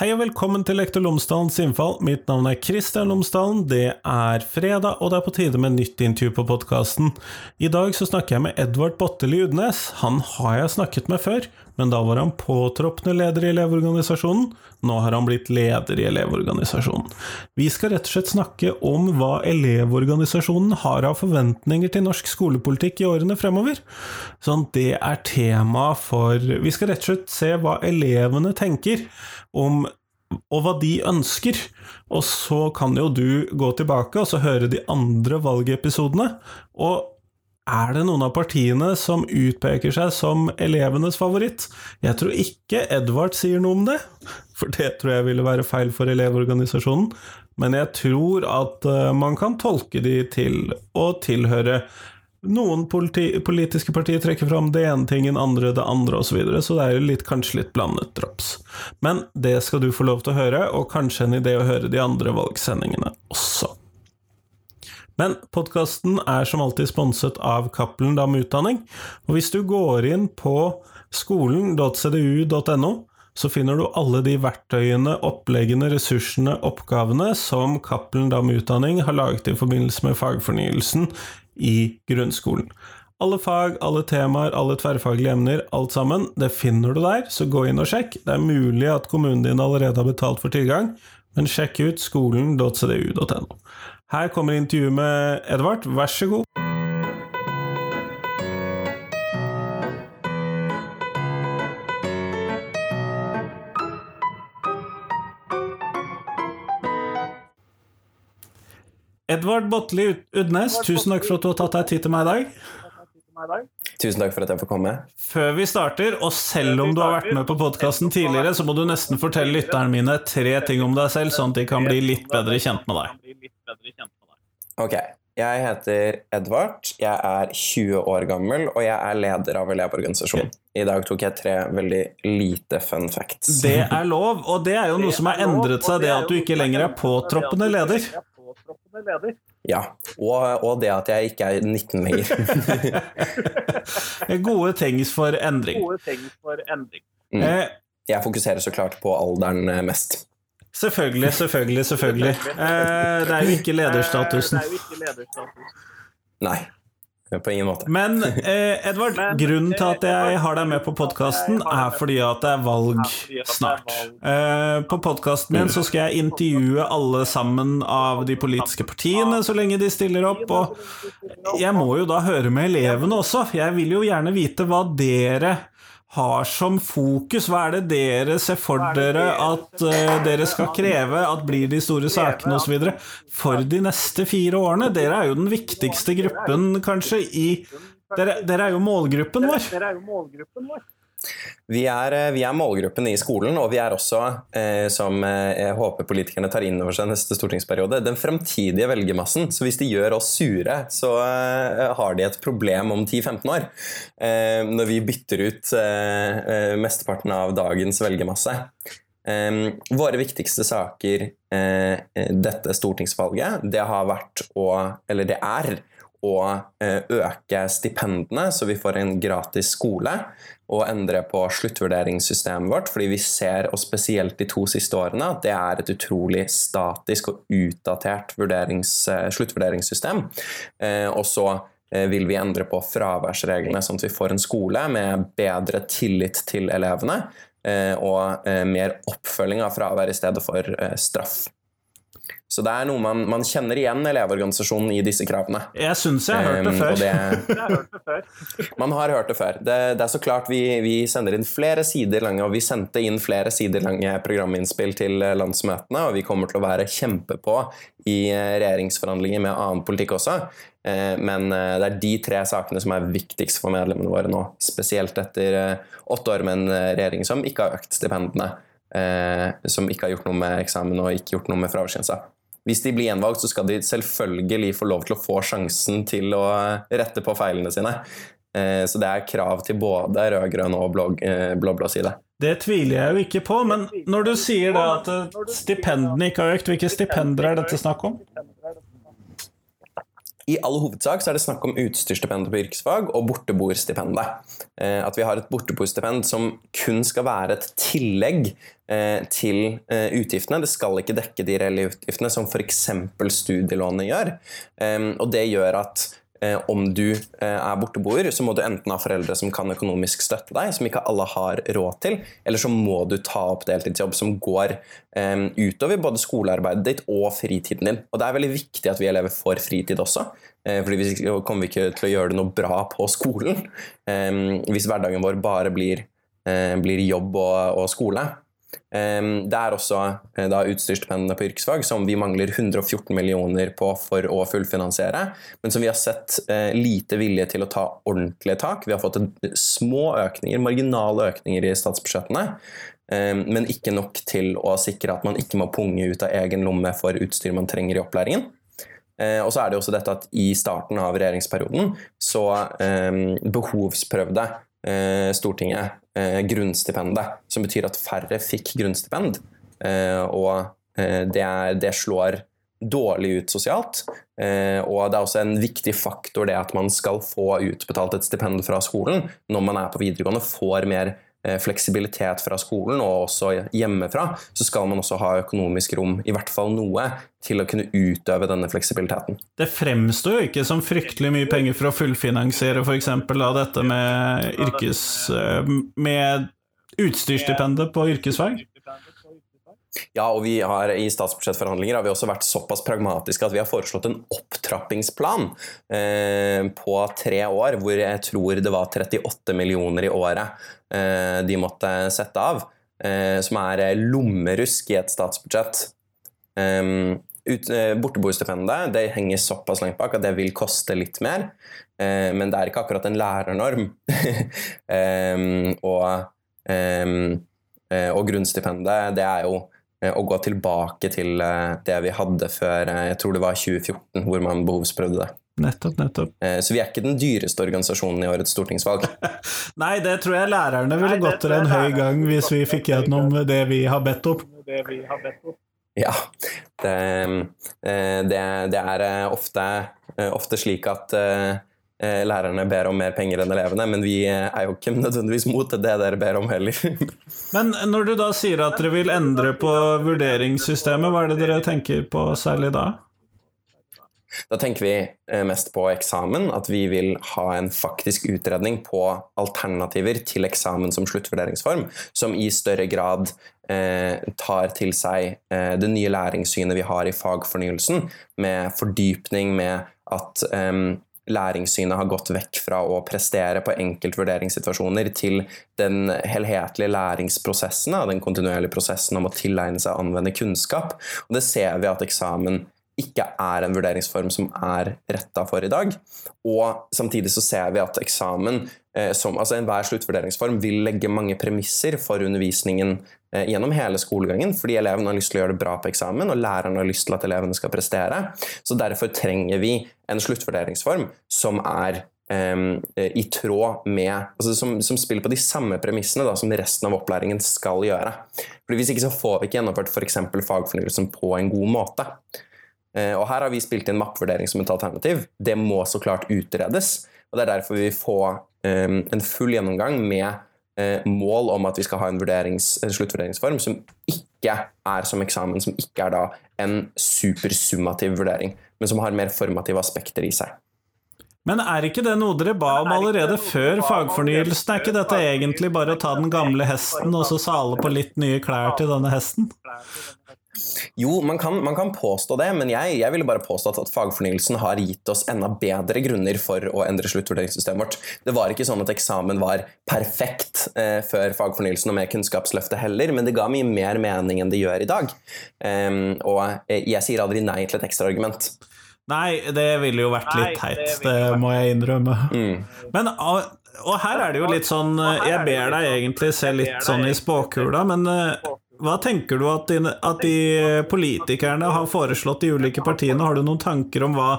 Hei og velkommen til Lektor Lomsdalens innfall. Mitt navn er Kristian Lomsdalen. Det er fredag, og det er på tide med nytt intervju på podkasten. I dag så snakker jeg med Edvard Botteli Udnes. Han har jeg snakket med før, men da var han påtroppende leder i Elevorganisasjonen. Nå har han blitt leder i Elevorganisasjonen. Vi skal rett og slett snakke om hva Elevorganisasjonen har av forventninger til norsk skolepolitikk i årene fremover. Sånn, det er tema for Vi skal rett og slett se hva elevene tenker om og hva de ønsker. Og så kan jo du gå tilbake og så høre de andre valgepisodene. Og er det noen av partiene som utpeker seg som elevenes favoritt? Jeg tror ikke Edvard sier noe om det, for det tror jeg ville være feil for Elevorganisasjonen. Men jeg tror at eh, man kan tolke de til å tilhøre noen politi politiske partier trekker fram det ene tingen, andre det andre osv., så, videre, så det er litt, kanskje litt blandet drops. Men det skal du få lov til å høre, og kanskje en idé å høre de andre valgsendingene også. Men podkasten er som alltid sponset av Cappelen Dam Utdanning, og hvis du går inn på skolen.cdu.no, så finner du alle de verktøyene, oppleggene, ressursene, oppgavene som Cappelen Dam Utdanning har laget i forbindelse med fagfornyelsen i grunnskolen. Alle fag, alle temaer, alle tverrfaglige emner, alt sammen, det finner du der, så gå inn og sjekk. Det er mulig at kommunen din allerede har betalt for tilgang, men sjekk ut skolen.cdu.no. Her kommer intervjuet med Edvard, vær så god. Edvard Botli Udnes, tusen takk for at du har tatt deg tid til meg i dag. Tusen takk for at jeg får komme. Før vi starter, og selv om du har vært med på podkasten tidligere, så må du nesten fortelle lytterne mine tre ting om deg selv, sånn at de kan bli litt bedre kjent med deg. Ok. Jeg heter Edvard, jeg er 20 år gammel, og jeg er leder av Elevorganisasjonen. I dag tok jeg tre veldig lite fun facts. Det er lov, og det er jo noe som har endret seg, det at du ikke lenger er påtroppende leder leder. Ja, og, og, det at jeg ikke er 19 lenger. Gode ting for endring. Gode ting for endring. Mm. Eh, jeg fokuserer så klart på alderen eh, mest. Selvfølgelig, selvfølgelig, selvfølgelig. Eh, det er jo ikke lederstatusen. Nei. På ingen måte. Men eh, Edvard, grunnen til at jeg har deg med på podkasten, er fordi at det er valg snart. Eh, på podkasten min så skal jeg intervjue alle sammen av de politiske partiene så lenge de stiller opp. Og jeg må jo da høre med elevene også. Jeg vil jo gjerne vite hva dere har som fokus? Hva er det dere ser for dere at uh, dere skal kreve at blir de store sakene osv. for de neste fire årene? Dere er jo den viktigste gruppen, kanskje, i Dere, dere er jo målgruppen vår. Vi er, eh, vi er, målgruppen i skolen, og vi er også, eh, som eh, jeg håper politikerne tar inn over seg neste stortingsperiode, den fremtidige velgermassen. Så hvis de gjør oss sure, så eh, har de et problem om 10-15 år. Eh, når vi bytter ut eh, mesteparten av dagens velgermasse. våre viktigste saker dette stortingsvalget, det har vært å Eller det er å øke stipendene, så vi får en gratis skole og endre på sluttvurderingssystemet vårt, fordi vi ser, og spesielt de to siste årene, at det er et utrolig statisk og utdatert eh, sluttvurderingssystem. Eh, og så eh, vil vi endre på fraværsreglene, sånn at vi får en skole med bedre tillit til elevene og mer oppfølging av fravær i stedet for straff. Så det er noe man, man kjenner igjen Elevorganisasjonen i disse kravene. Jeg syns jeg har hørt det før. Det, man har hørt det før. Det, det er så klart vi, vi, sender inn flere sider lange, og vi sendte inn flere sider lange programinnspill til landsmøtene, og vi kommer til å være kjempepå i regjeringsforhandlinger med annen politikk også. Eh, men eh, det er de tre sakene som er viktigst for medlemmene våre nå. Spesielt etter eh, åtte år med en regjering som ikke har økt stipendene. Som ikke har gjort noe med eksamen og ikke gjort noe med fraværsgrensa. Hvis de blir gjenvalgt, så skal de selvfølgelig få lov til å få sjansen til å rette på feilene sine. Eh, så det er krav til både rød-grønn og eh, blå-blå side. Det tviler jeg jo ikke på, men når du sier det at eh, stipendene ikke har økt, hvilke stipender er dette snakk om? I all hovedsak så er det snakk om utstyrsstipendet på yrkesfag og borteboerstipendet. Eh, at vi har et borteboerstipend som kun skal være et tillegg eh, til eh, utgiftene. Det skal ikke dekke de reelle utgiftene, som f.eks. studielånet gjør. Eh, og det gjør at om du eh, er borteboer, så må du enten ha foreldre som kan økonomisk støtte deg, som ikke alle har råd til, eller så må du ta opp deltidsjobb som går eh, utover både skolearbeidet ditt og fritiden din. Og det er veldig viktig at vi elever får fritid også. Fordi vi kommer ikke til å gjøre det noe bra på skolen hvis hverdagen vår bare blir, blir jobb og, og skole. Det er også eh, da utstyrsstipendene på yrkesfag som vi mangler 114 millioner på for å fullfinansiere, men som vi har sett eh, lite vilje til å ta ordentlige tak. Vi har fått små økninger, marginale økninger i statsbudsjettene, men ikke nok til å sikre at man ikke må punge ut av egen lomme for utstyr man trenger i opplæringen. Eh, og så er det også dette at i starten av regjeringsperioden så behovsprøvde Stortinget eh, grunnstipendet, som betyr at færre fikk grunnstipend. Eh, og eh, det, er, det, slår dårlig ut sosialt. Eh, og det er også en viktig faktor det at man skal få utbetalt et stipend fra skolen når man er på videregående, får mer eh, fleksibilitet fra skolen og også hjemmefra, så skal man også ha økonomisk rom, i hvert fall noe, til å kunne utøve denne fleksibiliteten. Det fremstår jo ikke som fryktelig mye penger for å fullfinansiere f.eks. dette med, yrkes, eh, med utstyrsstipendet på yrkesfag? Ja, og vi har i statsbudsjettforhandlinger har vi også vært såpass pragmatiske at vi har foreslått en opptrappingsplan eh, på tre år, hvor jeg tror det var 38 millioner i året eh, de måtte sette av. Eh, som er lommerusk i et statsbudsjett. Eh, Eh, borteboerstipendet det henger såpass langt bak at det vil koste litt mer. Eh, men det er ikke akkurat en lærernorm. og, eh, og grunnstipendet, det er jo å gå tilbake til det vi hadde før jeg tror det var 2014, hvor man behovsprøvde det. Nettopp, nettopp. Så vi er ikke den dyreste organisasjonen i årets stortingsvalg. Nei, det tror jeg lærerne ville gått til en høy gang hvis vi fikk gjennom det vi har bedt om. Det vi har bedt om. Ja. Det, eh, det, det er eh, ofte, eh, ofte, slik at lærerne ber om mer penger enn elevene, men vi er jo ikke nødvendigvis mot det dere ber om heller. men når du da sier at dere vil endre på vurderingssystemet, hva er det dere tenker på særlig da? Da tenker vi mest på eksamen, at vi vil ha en faktisk utredning på alternativer til eksamen som sluttvurderingsform, som i større grad Eh, tar til seg eh, det nye læringssynet vi har i fagfornyelsen, med fordypning, med at læringssynet har gått vekk fra å prestere på enkeltvurderingssituasjoner til den helhetlige læringsprosessen, den kontinuerlige prosessen om å tilegne seg og anvende kunnskap. Og det ser vi at eksamen ikke er en vurderingsform som er retta for i dag. Og samtidig så ser vi at eksamen, som, altså enhver sluttvurderingsform, vil legge mange premisser for undervisningen eh, gjennom hele skolegangen, fordi elevene har lyst til å gjøre det bra på eksamen, og læreren har lyst til at elevene skal prestere. Så derfor trenger vi en sluttvurderingsform som er eh, i tråd med altså som, som, spiller på de samme premissene da, som resten av opplæringen skal gjøre. Fordi Hvis ikke så får vi ikke gjennomført f.eks. fagfornyelsen på en god måte. Eh, og Her har vi spilt inn mappevurdering som et alternativ. Det må så klart utredes. Og Det er derfor vi får um, en full gjennomgang med uh, mål om at vi skal ha en, en sluttvurderingsform som ikke er som eksamen, som ikke er da en supersummativ vurdering, men som har mer formative aspekter i seg. Men er ikke det noe dere ba om allerede før fagfornyelsen? Er ikke dette egentlig bare å ta den gamle hesten og så sale på litt nye klær til denne hesten? Jo, man kan, man kan, påstå det, men jeg, jeg ville bare påstått at fagfornyelsen har gitt oss enda bedre grunner for å endre sluttvurderingssystemet vårt. Det var ikke sånn at eksamen var perfekt eh, før fagfornyelsen og med Kunnskapsløftet heller, men det ga mye mer mening enn det gjør i dag. Um, og jeg sier aldri nei til et ekstraargument. Nei, det ville jo vært litt teit, det må jeg innrømme. Mm. Men og her er det jo litt sånn Jeg ber deg egentlig se litt sånn i spåkula, men eh, hva tenker du at de, at de, politikerne har foreslått de ulike partiene? Har du noen tanker om hva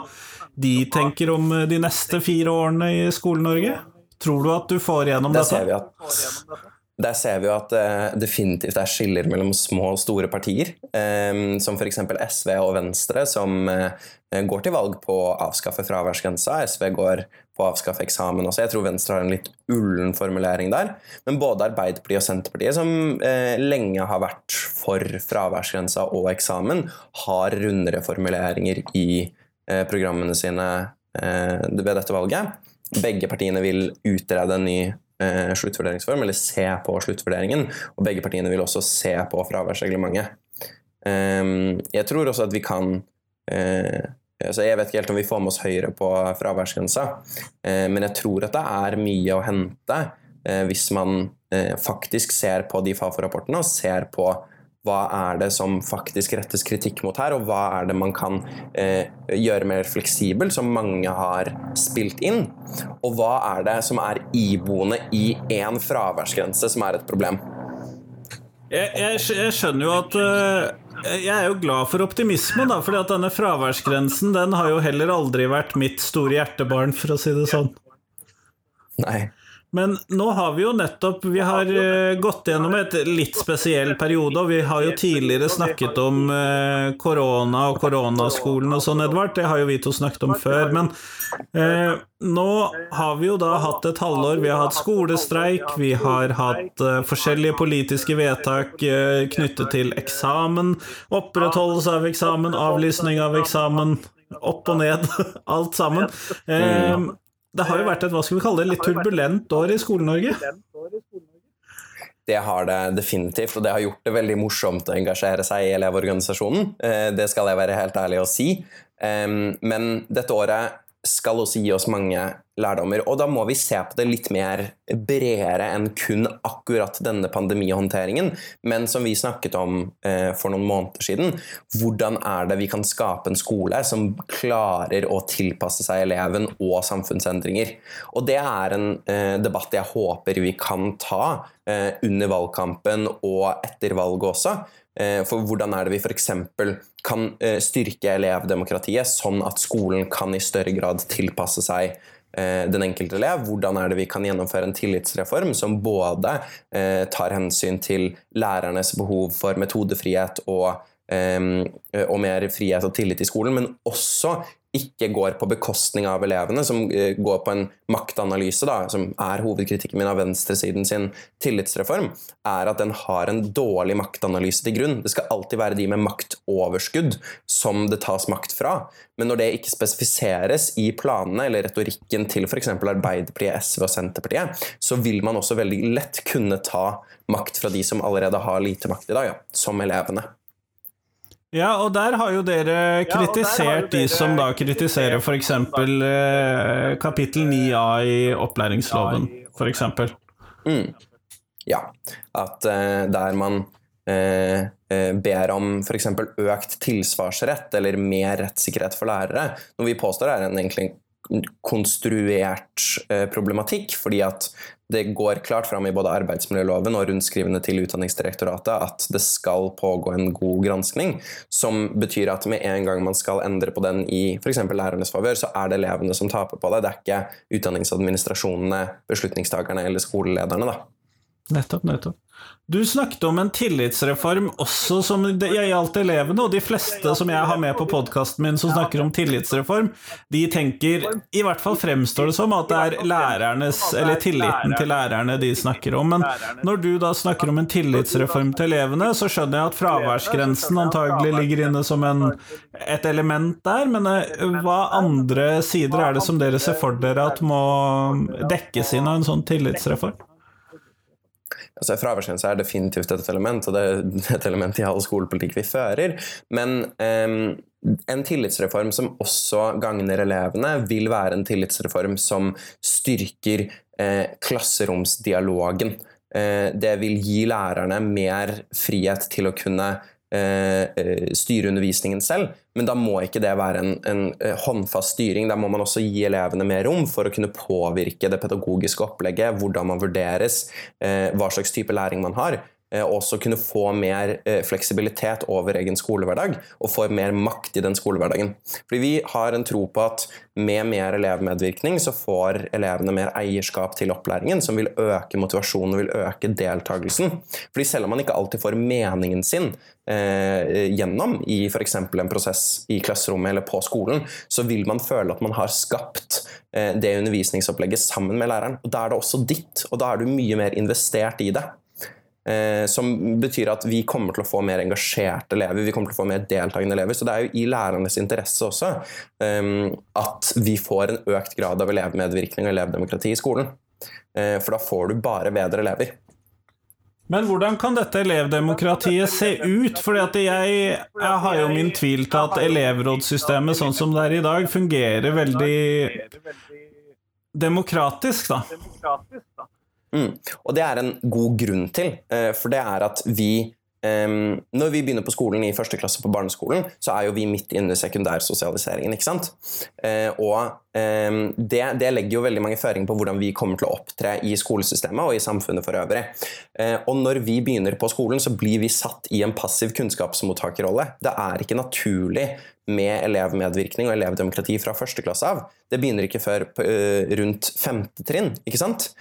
de tenker om de neste fire årene i Skole-Norge? Tror du at du får gjennom det dette? Ser vi at, Der ser vi jo at det definitivt er skiller mellom små og store partier, eh, som f.eks. SV og Venstre, som eh, går til valg på å avskaffe fraværsgrensa. SV går å avskaffe eksamen også. Jeg tror Venstre har en litt ullen formulering der. Men både Arbeiderpartiet og Senterpartiet, som eh, lenge har vært for fraværsgrensa og eksamen, har rundere formuleringer i eh, programmene sine eh, ved dette valget. Begge partiene vil utrede en ny eh, sluttvurderingsform, eller se på sluttvurderingen. Og begge partiene vil også se på fraværsreglementet. Um, jeg tror også at vi kan eh, så Jeg vet ikke helt om vi får med oss Høyre på fraværsgrensa, eh, men jeg tror at det er mye å hente eh, hvis man eh, faktisk ser på de Fafo-rapportene og ser på hva er det som faktisk rettes kritikk mot her, og hva er det man kan eh, gjøre mer fleksibel, som mange har spilt inn? Og hva er det som er iboende i én fraværsgrense som er et problem? Jeg, jeg, jeg skjønner jo at uh jeg er jo glad for optimisme, da, fordi denne fraværsgrensen den har jo heller aldri vært mitt store hjertebarn, for å si det sånn. Nei. Men nå har vi jo nettopp Vi har uh, gått gjennom et litt spesiell periode, og vi har jo tidligere snakket om uh, korona og koronaskolen og sånn, Edvard. Det har jo vi to snakket om før. Men eh, nå har vi jo da hatt et halvår. Vi har hatt skolestreik, vi har hatt forskjellige politiske vedtak knyttet til eksamen, opprettholdelse av eksamen, avlysning av eksamen, opp og ned, alt sammen. Uh, det har jo vært et hva skal vi kalle det, litt turbulent år i Skole-Norge? Det har det definitivt, og det har gjort det veldig morsomt å engasjere seg i Elevorganisasjonen. Eh, det skal jeg være helt ærlig å si. Men dette året skal også gi oss mange lærdommer. Og da må vi se på det litt mer bredere enn kun akkurat denne pandemihåndteringen, men som vi snakket om eh, for noen måneder siden. Hvordan er det vi kan skape en skole som klarer å tilpasse seg eleven og samfunnsendringer? Og det er en eh, debatt jeg håper vi kan ta eh, under valgkampen og etter valget også. Eh, for hvordan er det vi f.eks. kan eh, styrke elevdemokratiet, sånn at skolen kan i større grad tilpasse seg eh, den enkelte elev. Hvordan er det vi kan gjennomføre en tillitsreform som både tar hensyn til lærernes behov for metodefrihet og, og mer frihet og tillit i skolen, men også ikke går på bekostning av elevene, som eh, går på en maktanalyse, da, som er hovedkritikken min av venstresiden sin tillitsreform, er at den har en dårlig maktanalyse til grunn. Det skal alltid være de med maktoverskudd som det tas makt fra. Men når det ikke spesifiseres i planene eller retorikken til f.eks. Arbeiderpartiet, SV og Senterpartiet, så vil man også veldig lett kunne ta makt fra de som allerede har lite makt i dag, ja, som elevene. Ja, og der har jo dere kritisert de som da kritiserer f.eks. Eh, kapittel 9a i opplæringsloven, f.eks. Mm. Ja, at eh, der man eh, eh ber om f.eks. økt tilsvarsrett eller mer rettssikkerhet for lærere, noe vi påstår er en egentlig konstruert eh, problematikk, fordi at det går klart fram i både arbeidsmiljøloven og rundskrivene til Utdanningsdirektoratet at det skal pågå en god granskning, som betyr at med en gang man skal endre på den i f.eks. lærernes favør, så er det elevene som taper på det. Det er ikke utdanningsadministrasjonene, beslutningstakerne eller skolelederne. da. Nettopp, nettopp. Du snakket om en tillitsreform også som jeg gjaldt elevene, og de fleste som jeg har med på podkasten min som snakker om tillitsreform, de tenker, i hvert fall fremstår det som, at det er lærernes, eller tilliten til lærerne de snakker om. Men når du da snakker om en tillitsreform til elevene, så skjønner jeg at fraværsgrensen antagelig ligger inne som en, et element der, men eh, hva andre sider er det som dere ser for dere at må dekkes inn av en sånn tillitsreform? Altså Fraværsgrense er definitivt et element, og det er et element i all skolepolitikk vi fører. Men um, en tillitsreform som også gagner elevene, vil være en tillitsreform som styrker eh, klasseromsdialogen. Eh, det vil gi lærerne mer frihet til å kunne Eh, eh, styre undervisningen selv, men da må ikke det være en, en, eh, håndfast styring. Da må man også gi elevene mer rom for å kunne påvirke det pedagogiske opplegget, hvordan man vurderes, hva slags type læring man har. Eh, og også kunne få mer eh, fleksibilitet over egen skolehverdag, og få mer makt i den skolehverdagen. Fordi vi har en tro på at med mer elevmedvirkning så får elevene mer eierskap til opplæringen, som vil øke motivasjonen og vil øke deltakelsen. Fordi selv om man ikke alltid får meningen sin eh, gjennom i f.eks. en prosess i klasserommet eller på skolen, så vil man føle at man har skapt eh, det undervisningsopplegget sammen med læreren. Og Da er det også ditt, og da er du mye mer investert i det. Eh, som betyr at vi kommer til å få mer engasjerte elever, vi kommer til å få mer deltakende elever. Så det er jo i lærernes interesse også eh, at vi får en økt grad av elevmedvirkning og elevdemokrati i skolen. Eh, for da får du bare bedre elever. Men hvordan kan dette elevdemokratiet se ut? Fordi at jeg, jeg har jo min tvil til at elevrådssystemet sånn som det er i dag, fungerer veldig demokratisk, da. demokratisk, da. Mm. Og det er en god grunn til, eh, for det er at vi Um, når vi begynner på skolen i første klasse på barneskolen, så er jo vi midt inne i sekundærsosialiseringen. ikke sant? Uh, og um, det, det, legger jo veldig mange føringer på hvordan vi kommer til å opptre i skolesystemet og i samfunnet for øvrig. Uh, og når vi begynner på skolen, så blir vi satt i en passiv kunnskapsmottakerrolle. Det er ikke naturlig med elevmedvirkning og elevdemokrati fra første klasse av. Det begynner ikke før uh, rundt femte trinn, ikke sant?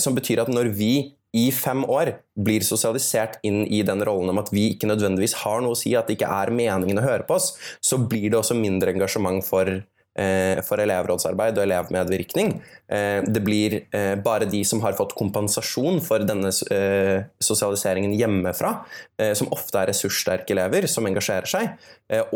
som betyr at når vi i fem år blir sosialisert inn i den rollen om at vi ikke nødvendigvis har noe å si, at det ikke er meningen å høre på oss, så blir det også mindre engasjement for, eh, for elevrådsarbeid og elevmedvirkning. Eh, det blir eh, bare de som har fått kompensasjon for denne eh, sosialiseringen hjemmefra, som ofte er ressurssterke elever, som engasjerer seg.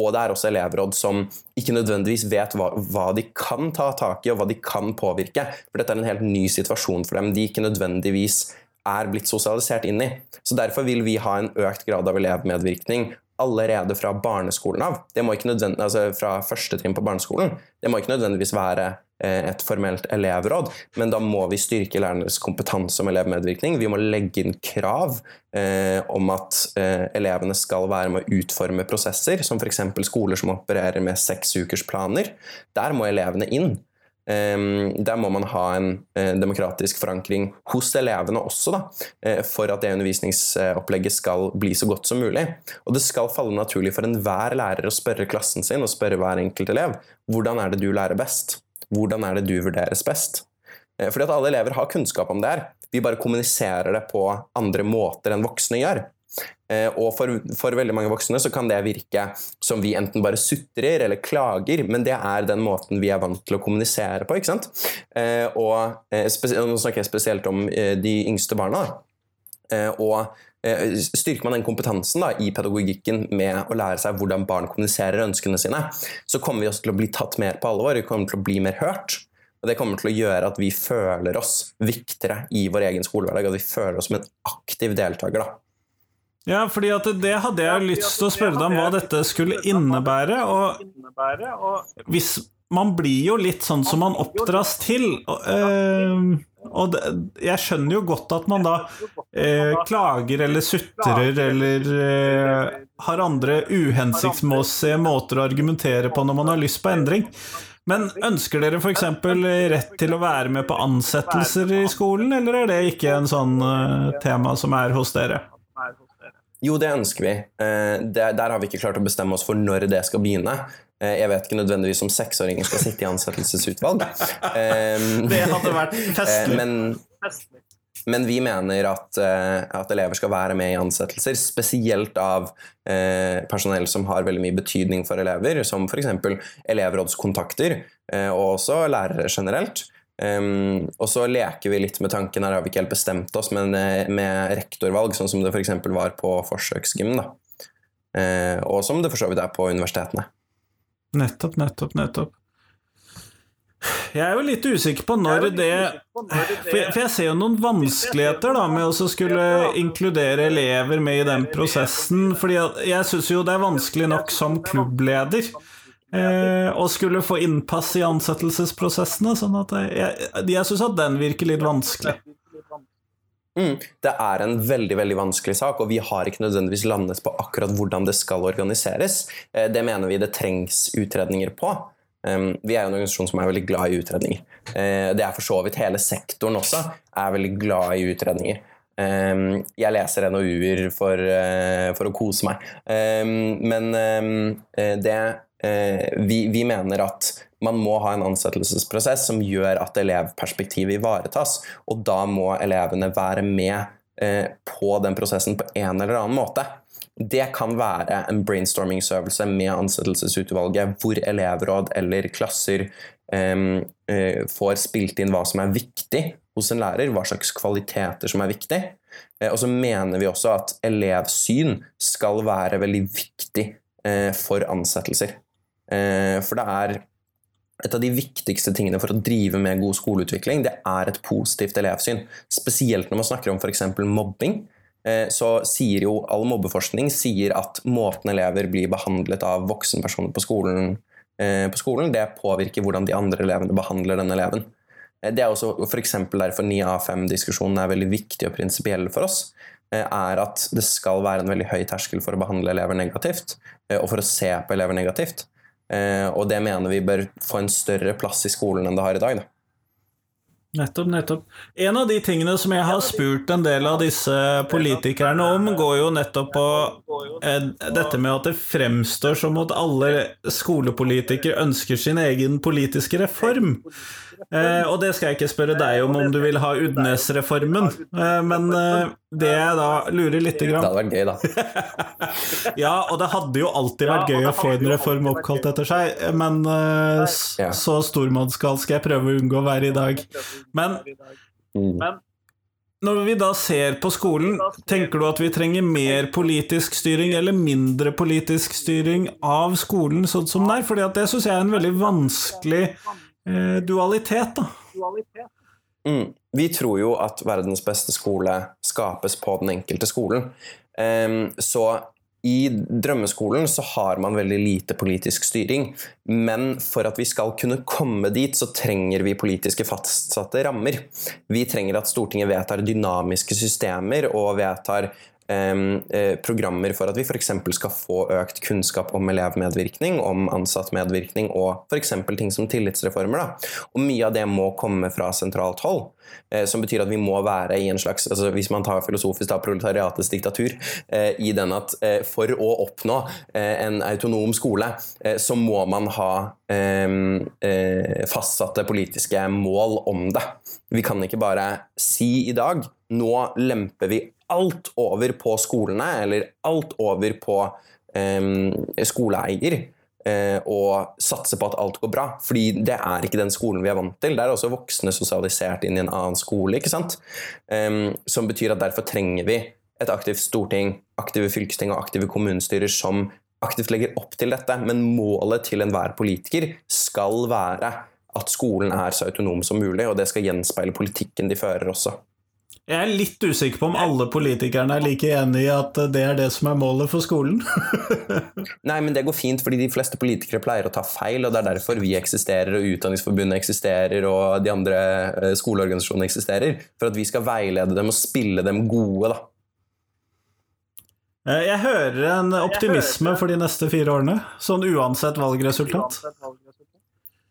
Og det er også elevråd som ikke nødvendigvis vet hva, hva, de kan ta tak i, og hva de kan påvirke. For dette er en helt ny situasjon for dem. De ikke nødvendigvis er blitt sosialisert inn i. Så Derfor vil vi ha en økt grad av elevmedvirkning allerede fra barneskolen av. Det må ikke altså fra første trinn på barneskolen. Det må ikke nødvendigvis være eh, et formelt elevråd, men da må vi styrke lærernes kompetanse om elevmedvirkning. Vi må legge inn krav eh, om at eh, elevene skal være med å utforme prosesser, som f.eks. skoler som opererer med seksukersplaner. Der må elevene inn. Ehm, der må man ha en eh, demokratisk forankring hos elevene også, da, eh, for at det undervisningsopplegget skal bli så godt som mulig. Og det skal falle naturlig for enhver lærer å spørre klassen sin og spørre hver enkelt elev hvordan er det du lærer best? Hvordan er det du vurderes best? Eh, fordi at alle elever har kunnskap om det her. Vi bare kommuniserer det på andre måter enn voksne gjør. Eh, og for, for, veldig mange voksne så kan det virke som vi enten bare sutrer eller klager, men det er den måten vi er vant til å kommunisere på. ikke sant? Eh, og eh, Nå snakker jeg spesielt om de yngste barna. Og Styrker man den kompetansen da, i pedagogikken med å lære seg hvordan barn kommuniserer ønskene sine, så kommer vi også til å bli tatt mer på alvor, vi kommer til å bli mer hørt. Og Det kommer til å gjøre at vi føler oss viktigere i vår egen skolehverdag, at vi føler oss som en aktiv deltaker. da. Ja, fordi at det hadde jeg lyst til å spørre deg om hva dette skulle innebære. Og hvis man blir jo litt sånn som man oppdras til. Og, øh, og det, jeg skjønner jo godt at man da øh, klager eller sutrer eller øh, har andre uhensiktsmessige måter å argumentere på når man har lyst på endring. Men ønsker dere f.eks. rett til å være med på ansettelser i skolen, eller er det ikke en sånn tema som er hos dere? Jo, det ønsker vi. Eh, der, der, har vi ikke klart å bestemme oss for når det skal begynne. Eh, jeg vet ikke nødvendigvis om seksåringer skal sitte i ansettelsesutvalg. det hadde vært festlig. Men, men vi mener at, eh, at, elever skal være med i ansettelser, spesielt av personell som har veldig mye betydning for elever, som f.eks. elevrådskontakter, og også lærere generelt. Um, og så leker vi litt med tanken, her har vi ikke helt bestemt oss, men eh, med rektorvalg, sånn som det f.eks. var på forsøksgym. da. Uh, og som det for så vidt er på universitetene. Nettopp, nettopp, nettopp. Jeg er jo litt usikker på når det For jeg, for jeg ser jo noen vanskeligheter da med å skulle inkludere elever med i den prosessen. Fordi jeg syns jo det er vanskelig nok som klubbleder Eh, og skulle få innpass i ansettelsesprosessene. Sånn at jeg, jeg syns at den virker litt vanskelig. Mm, det er en veldig veldig vanskelig sak, og vi har ikke nødvendigvis landet på akkurat hvordan det skal organiseres. Eh, det mener vi det trengs utredninger på. Um, vi er en organisasjon som er veldig glad i utredninger. Eh, det er for så vidt hele sektoren også, er veldig glad i utredninger. Ehm, jeg leser NOU-er for, eh, for å kose meg. Ehm, men ehm, det vi, vi mener at man må ha en ansettelsesprosess som gjør at elevperspektivet ivaretas, og da må elevene være med eh, på den prosessen på en eller annen måte. Det kan være en brainstormingsøvelse med ansettelsesutvalget, hvor elevråd eller klasser eh, eh, får spilt inn hva som er viktig hos en lærer, hva slags kvaliteter som er viktig. Eh, og så mener vi også at elevsyn skal være veldig viktig eh, for ansettelser. Eh, for det er et av de viktigste tingene for å drive med god skoleutvikling, det er et positivt elevsyn. Spesielt når man snakker om f.eks. mobbing. eh, Så sier jo all mobbeforskning sier at måten elever blir behandlet av voksenpersoner på skolen, eh, på skolen, det påvirker hvordan de andre elevene behandler den eleven. Det er også f.eks. derfor 9A5-diskusjonen er veldig viktig og prinsipiell for oss. Er at det skal være en veldig høy terskel for å behandle elever negativt, og for å se på elever negativt. Eh, Og det mener vi bør få en større plass i skolen enn det har i dag. Da. Nettopp, nettopp. En av de tingene som jeg har spurt en del av disse politikerne om, går jo nettopp på eh, dette med at det fremstår som at alle skolepolitikere ønsker sin egen politiske reform. Eh, og det skal jeg ikke spørre deg om, om du vil ha Udnes-reformen, eh, men eh, det jeg da lurer lite Det hadde vært gøy, da. Ja, og det hadde jo alltid vært gøy å få en reform oppkalt etter seg, men eh, så stormannsgal skal jeg prøve å unngå å være i dag. Men Mm. Når vi da ser på skolen, tenker du at vi trenger mer politisk styring eller mindre politisk styring av skolen sånn som den er? Fordi at det syns jeg er en veldig vanskelig dualitet, da. dualitet. Mm. Vi tror jo at verdens beste skole skapes på den enkelte skolen. Um, så i drømmeskolen så har man veldig lite politisk styring, men for at vi skal kunne komme dit, så trenger vi politiske fastsatte rammer. Vi trenger at Stortinget vedtar dynamiske systemer og vedtar eh, programmer for at vi f.eks. skal få økt kunnskap om elevmedvirkning, om ansattmedvirkning og f.eks. ting som tillitsreformer. Da. Og mye av det må komme fra sentralt hold. Eh, som betyr at vi må være i en slags altså Hvis man tar filosofisk da, proletariatets diktatur, eh, i den at eh, for å oppnå eh, en autonom skole, eh, så må man ha eh, eh, fastsatte politiske mål om det. Vi kan ikke bare si i dag nå lemper vi alt over på skolene, eller alt over på eh, skoleeier eh, og satse på at alt går bra. Fordi det er ikke den skolen vi er vant til. Det er også voksne sosialisert inn i en annen skole. ikke sant? Em, som betyr at derfor trenger vi et aktivt storting, aktive fylkesting og aktive kommunestyrer som aktivt legger opp til dette. Men målet til enhver politiker skal være at skolen er så autonom som mulig, og det skal gjenspeile politikken de fører også. Jeg er litt usikker på om alle politikerne er like enig i at det er det som er målet for skolen. Nei, men det går fint, fordi de fleste politikere pleier å ta feil, og det er derfor vi eksisterer, og Utdanningsforbundet eksisterer, og de andre eh, skoleorganisasjonene eksisterer. For at vi skal veilede dem og spille dem gode, da. Eh, Jeg hører en optimisme for de neste fire årene, sånn uansett valgresultat. Uansett valgresultat.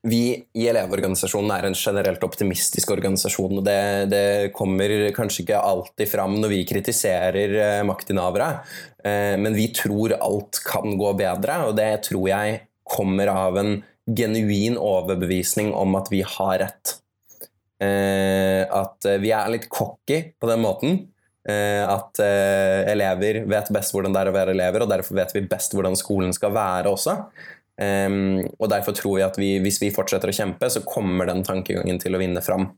Vi i Elevorganisasjonen er en generelt optimistisk organisasjon, og det, det kommer kanskje ikke alltid fram når vi kritiserer eh, maktinnehavere, eh, men vi tror alt kan gå bedre, og det tror jeg kommer av en genuin overbevisning om at vi har rett. Eh, at eh, vi er litt cocky på den måten. At elever vet best hvordan det er å være elever, og derfor vet vi best hvordan skolen skal være også. Em, og derfor tror jeg at vi, hvis vi fortsetter å kjempe, så kommer den tankegangen til å vinne fram.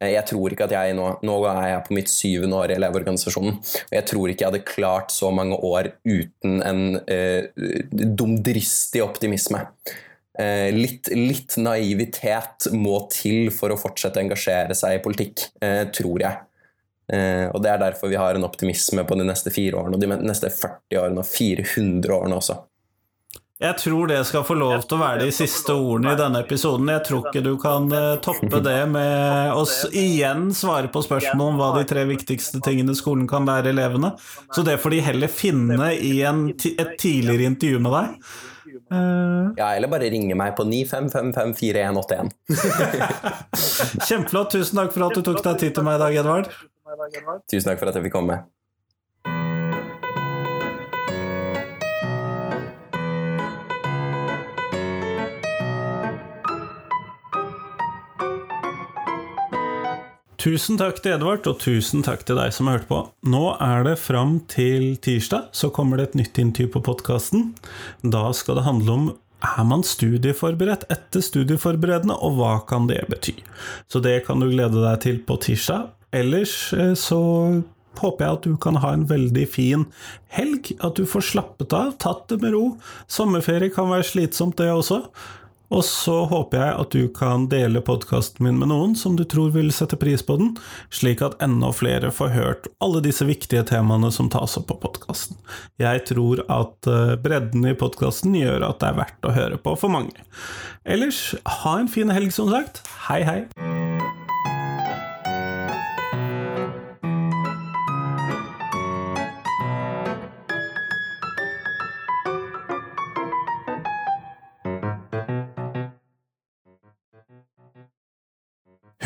Eh, Jeg tror ikke at jeg nå, nå er jeg på mitt syvende år i Elevorganisasjonen, og jeg tror ikke jeg hadde klart så mange år uten en eh, dumdristig optimisme. Eh, litt, litt naivitet må til for å fortsette å engasjere seg i politikk, eh, tror jeg. Eh, og Det er derfor vi har en optimisme på de neste fire årene, og de neste 40 årene og 400 årene også. Jeg tror det skal få lov til å være de siste ordene i denne episoden. Jeg tror ikke du kan eh, toppe det med å igjen svare på spørsmål om hva de tre viktigste tingene skolen kan lære elevene. Så det får de heller finne i en, et tidligere intervju med deg. Eh, Ja, eller bare ringe meg på 95554181. Kjempeflott. Tusen takk for at du tok deg tid til meg i dag, Edvard. Dag Edvard. Tusen takk for at jeg fikk komme. Tusen takk til Edvard, og tusen takk til deg som har hørt på. Nå er det fram til tirsdag, så kommer det et nytt intervju på podkasten. Da skal det handle om er man studieforberedt etter studieforberedende, og hva kan det bety? Så det kan du glede deg til på tirsdag. Ellers eh, så håper jeg at du kan ha en veldig fin helg, at du får slappet av, tatt det med ro. Sommerferie kan være slitsomt, det også. Og så håper jeg at du kan dele podkasten min med noen som du tror vil sette pris på den, slik at enda flere får hørt alle disse viktige temaene som tas opp på podkasten. Jeg tror at eh, bredden i podkasten gjør at det er verdt å høre på for mange. Ellers, ha en fin helg, som sagt. Hei, hei.